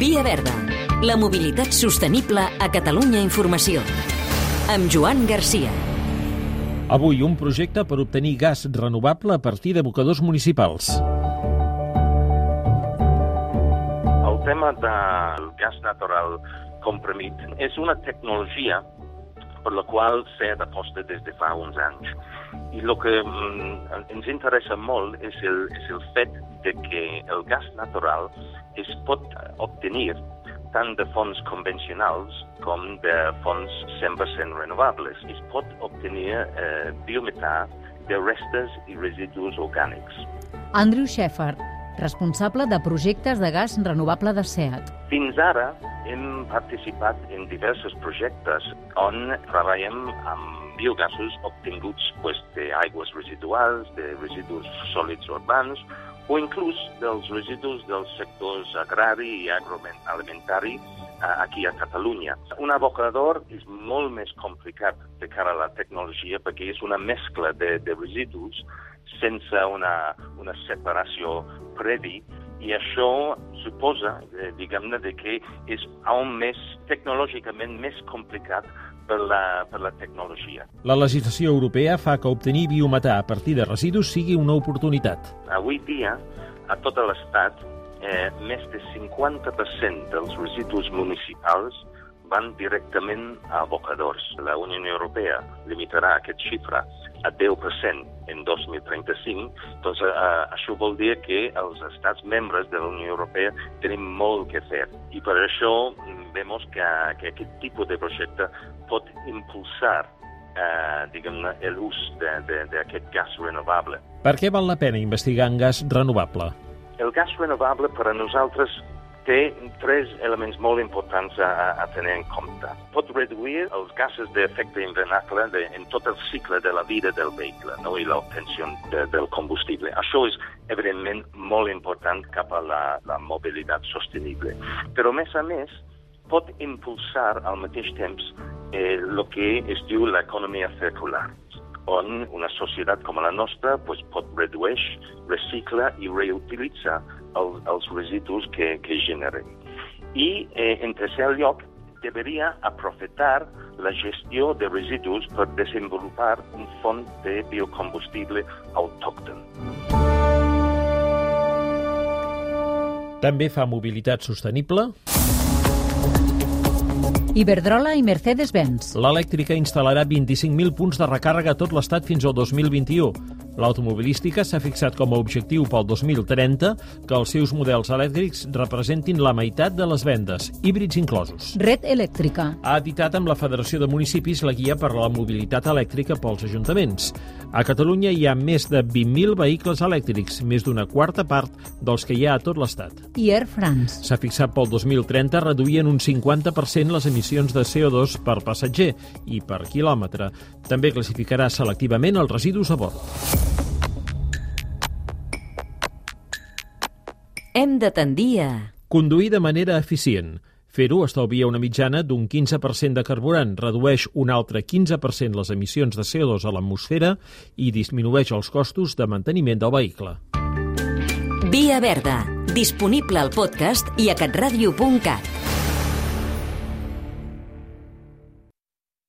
Via Verda. La mobilitat sostenible a Catalunya Informació. Amb Joan Garcia. Avui un projecte per obtenir gas renovable a partir d'abocadors municipals. El tema del gas natural comprimit és una tecnologia per la qual s'ha d'aposta des de fa uns anys. I el que mm, ens interessa molt és el, és el fet de que el gas natural es pot obtenir tant de fonts convencionals com de fonts 100% renovables. Es pot obtenir eh, biometà de restes i residus orgànics. Andrew Shepard, responsable de projectes de gas renovable de SEAT. Fins ara hem participat en diversos projectes on treballem amb biogasos obtinguts pues, d'aigües residuals, de residus sòlids urbans, o inclús dels residus dels sectors agrari i agroalimentari eh, aquí a Catalunya. Un abocador és molt més complicat de cara a la tecnologia perquè és una mescla de, de residus sense una, una separació previ i això suposa, eh, diguem-ne, que és aún més, tecnològicament més complicat per la, per la tecnologia. La legislació europea fa que obtenir biometà a partir de residus sigui una oportunitat. Avui dia, a tot l'estat, eh, més de 50% dels residus municipals van directament a abocadors. La Unió Europea limitarà aquest xifra a 10% en 2035, doncs eh, això vol dir que els estats membres de la Unió Europea tenim molt que fer. I per això vemos que, que aquest tipus de projecte pot impulsar eh, diguem-ne, l'ús d'aquest gas renovable. Per què val la pena investigar en gas renovable? El gas renovable per a nosaltres té tres elements molt importants a, a tenir en compte. Pot reduir els gasos d'efecte invernacle de, en tot el cicle de la vida del vehicle no? i l'obtenció de, del combustible. Això és, evidentment, molt important cap a la, la mobilitat sostenible. Però, a més a més, pot impulsar al mateix temps el eh, que es diu l'economia circular on una societat com la nostra pues, pot redueix, recicla i reutilitza els, els residus que, que generen. I, eh, en tercer lloc, deberia aprofitar la gestió de residus per desenvolupar un font de biocombustible autòcton. També fa mobilitat sostenible? Iberdrola i Mercedes-Benz. L'elèctrica instal·larà 25.000 punts de recàrrega a tot l'estat fins al 2021. L'automobilística s'ha fixat com a objectiu pel 2030 que els seus models elèctrics representin la meitat de les vendes, híbrids inclosos. Red Elèctrica. Ha editat amb la Federació de Municipis la guia per a la mobilitat elèctrica pels ajuntaments. A Catalunya hi ha més de 20.000 vehicles elèctrics, més d'una quarta part dels que hi ha a tot l'Estat. I Air France. S'ha fixat pel 2030 reduir en un 50% les emissions de CO2 per passatger i per quilòmetre. També classificarà selectivament els residus a bord. Hem de tendir a... Conduir de manera eficient. Fer-ho estalvia una mitjana d'un 15% de carburant, redueix un altre 15% les emissions de CO2 a l'atmosfera i disminueix els costos de manteniment del vehicle. Via Verda, disponible al podcast i a catradio.cat.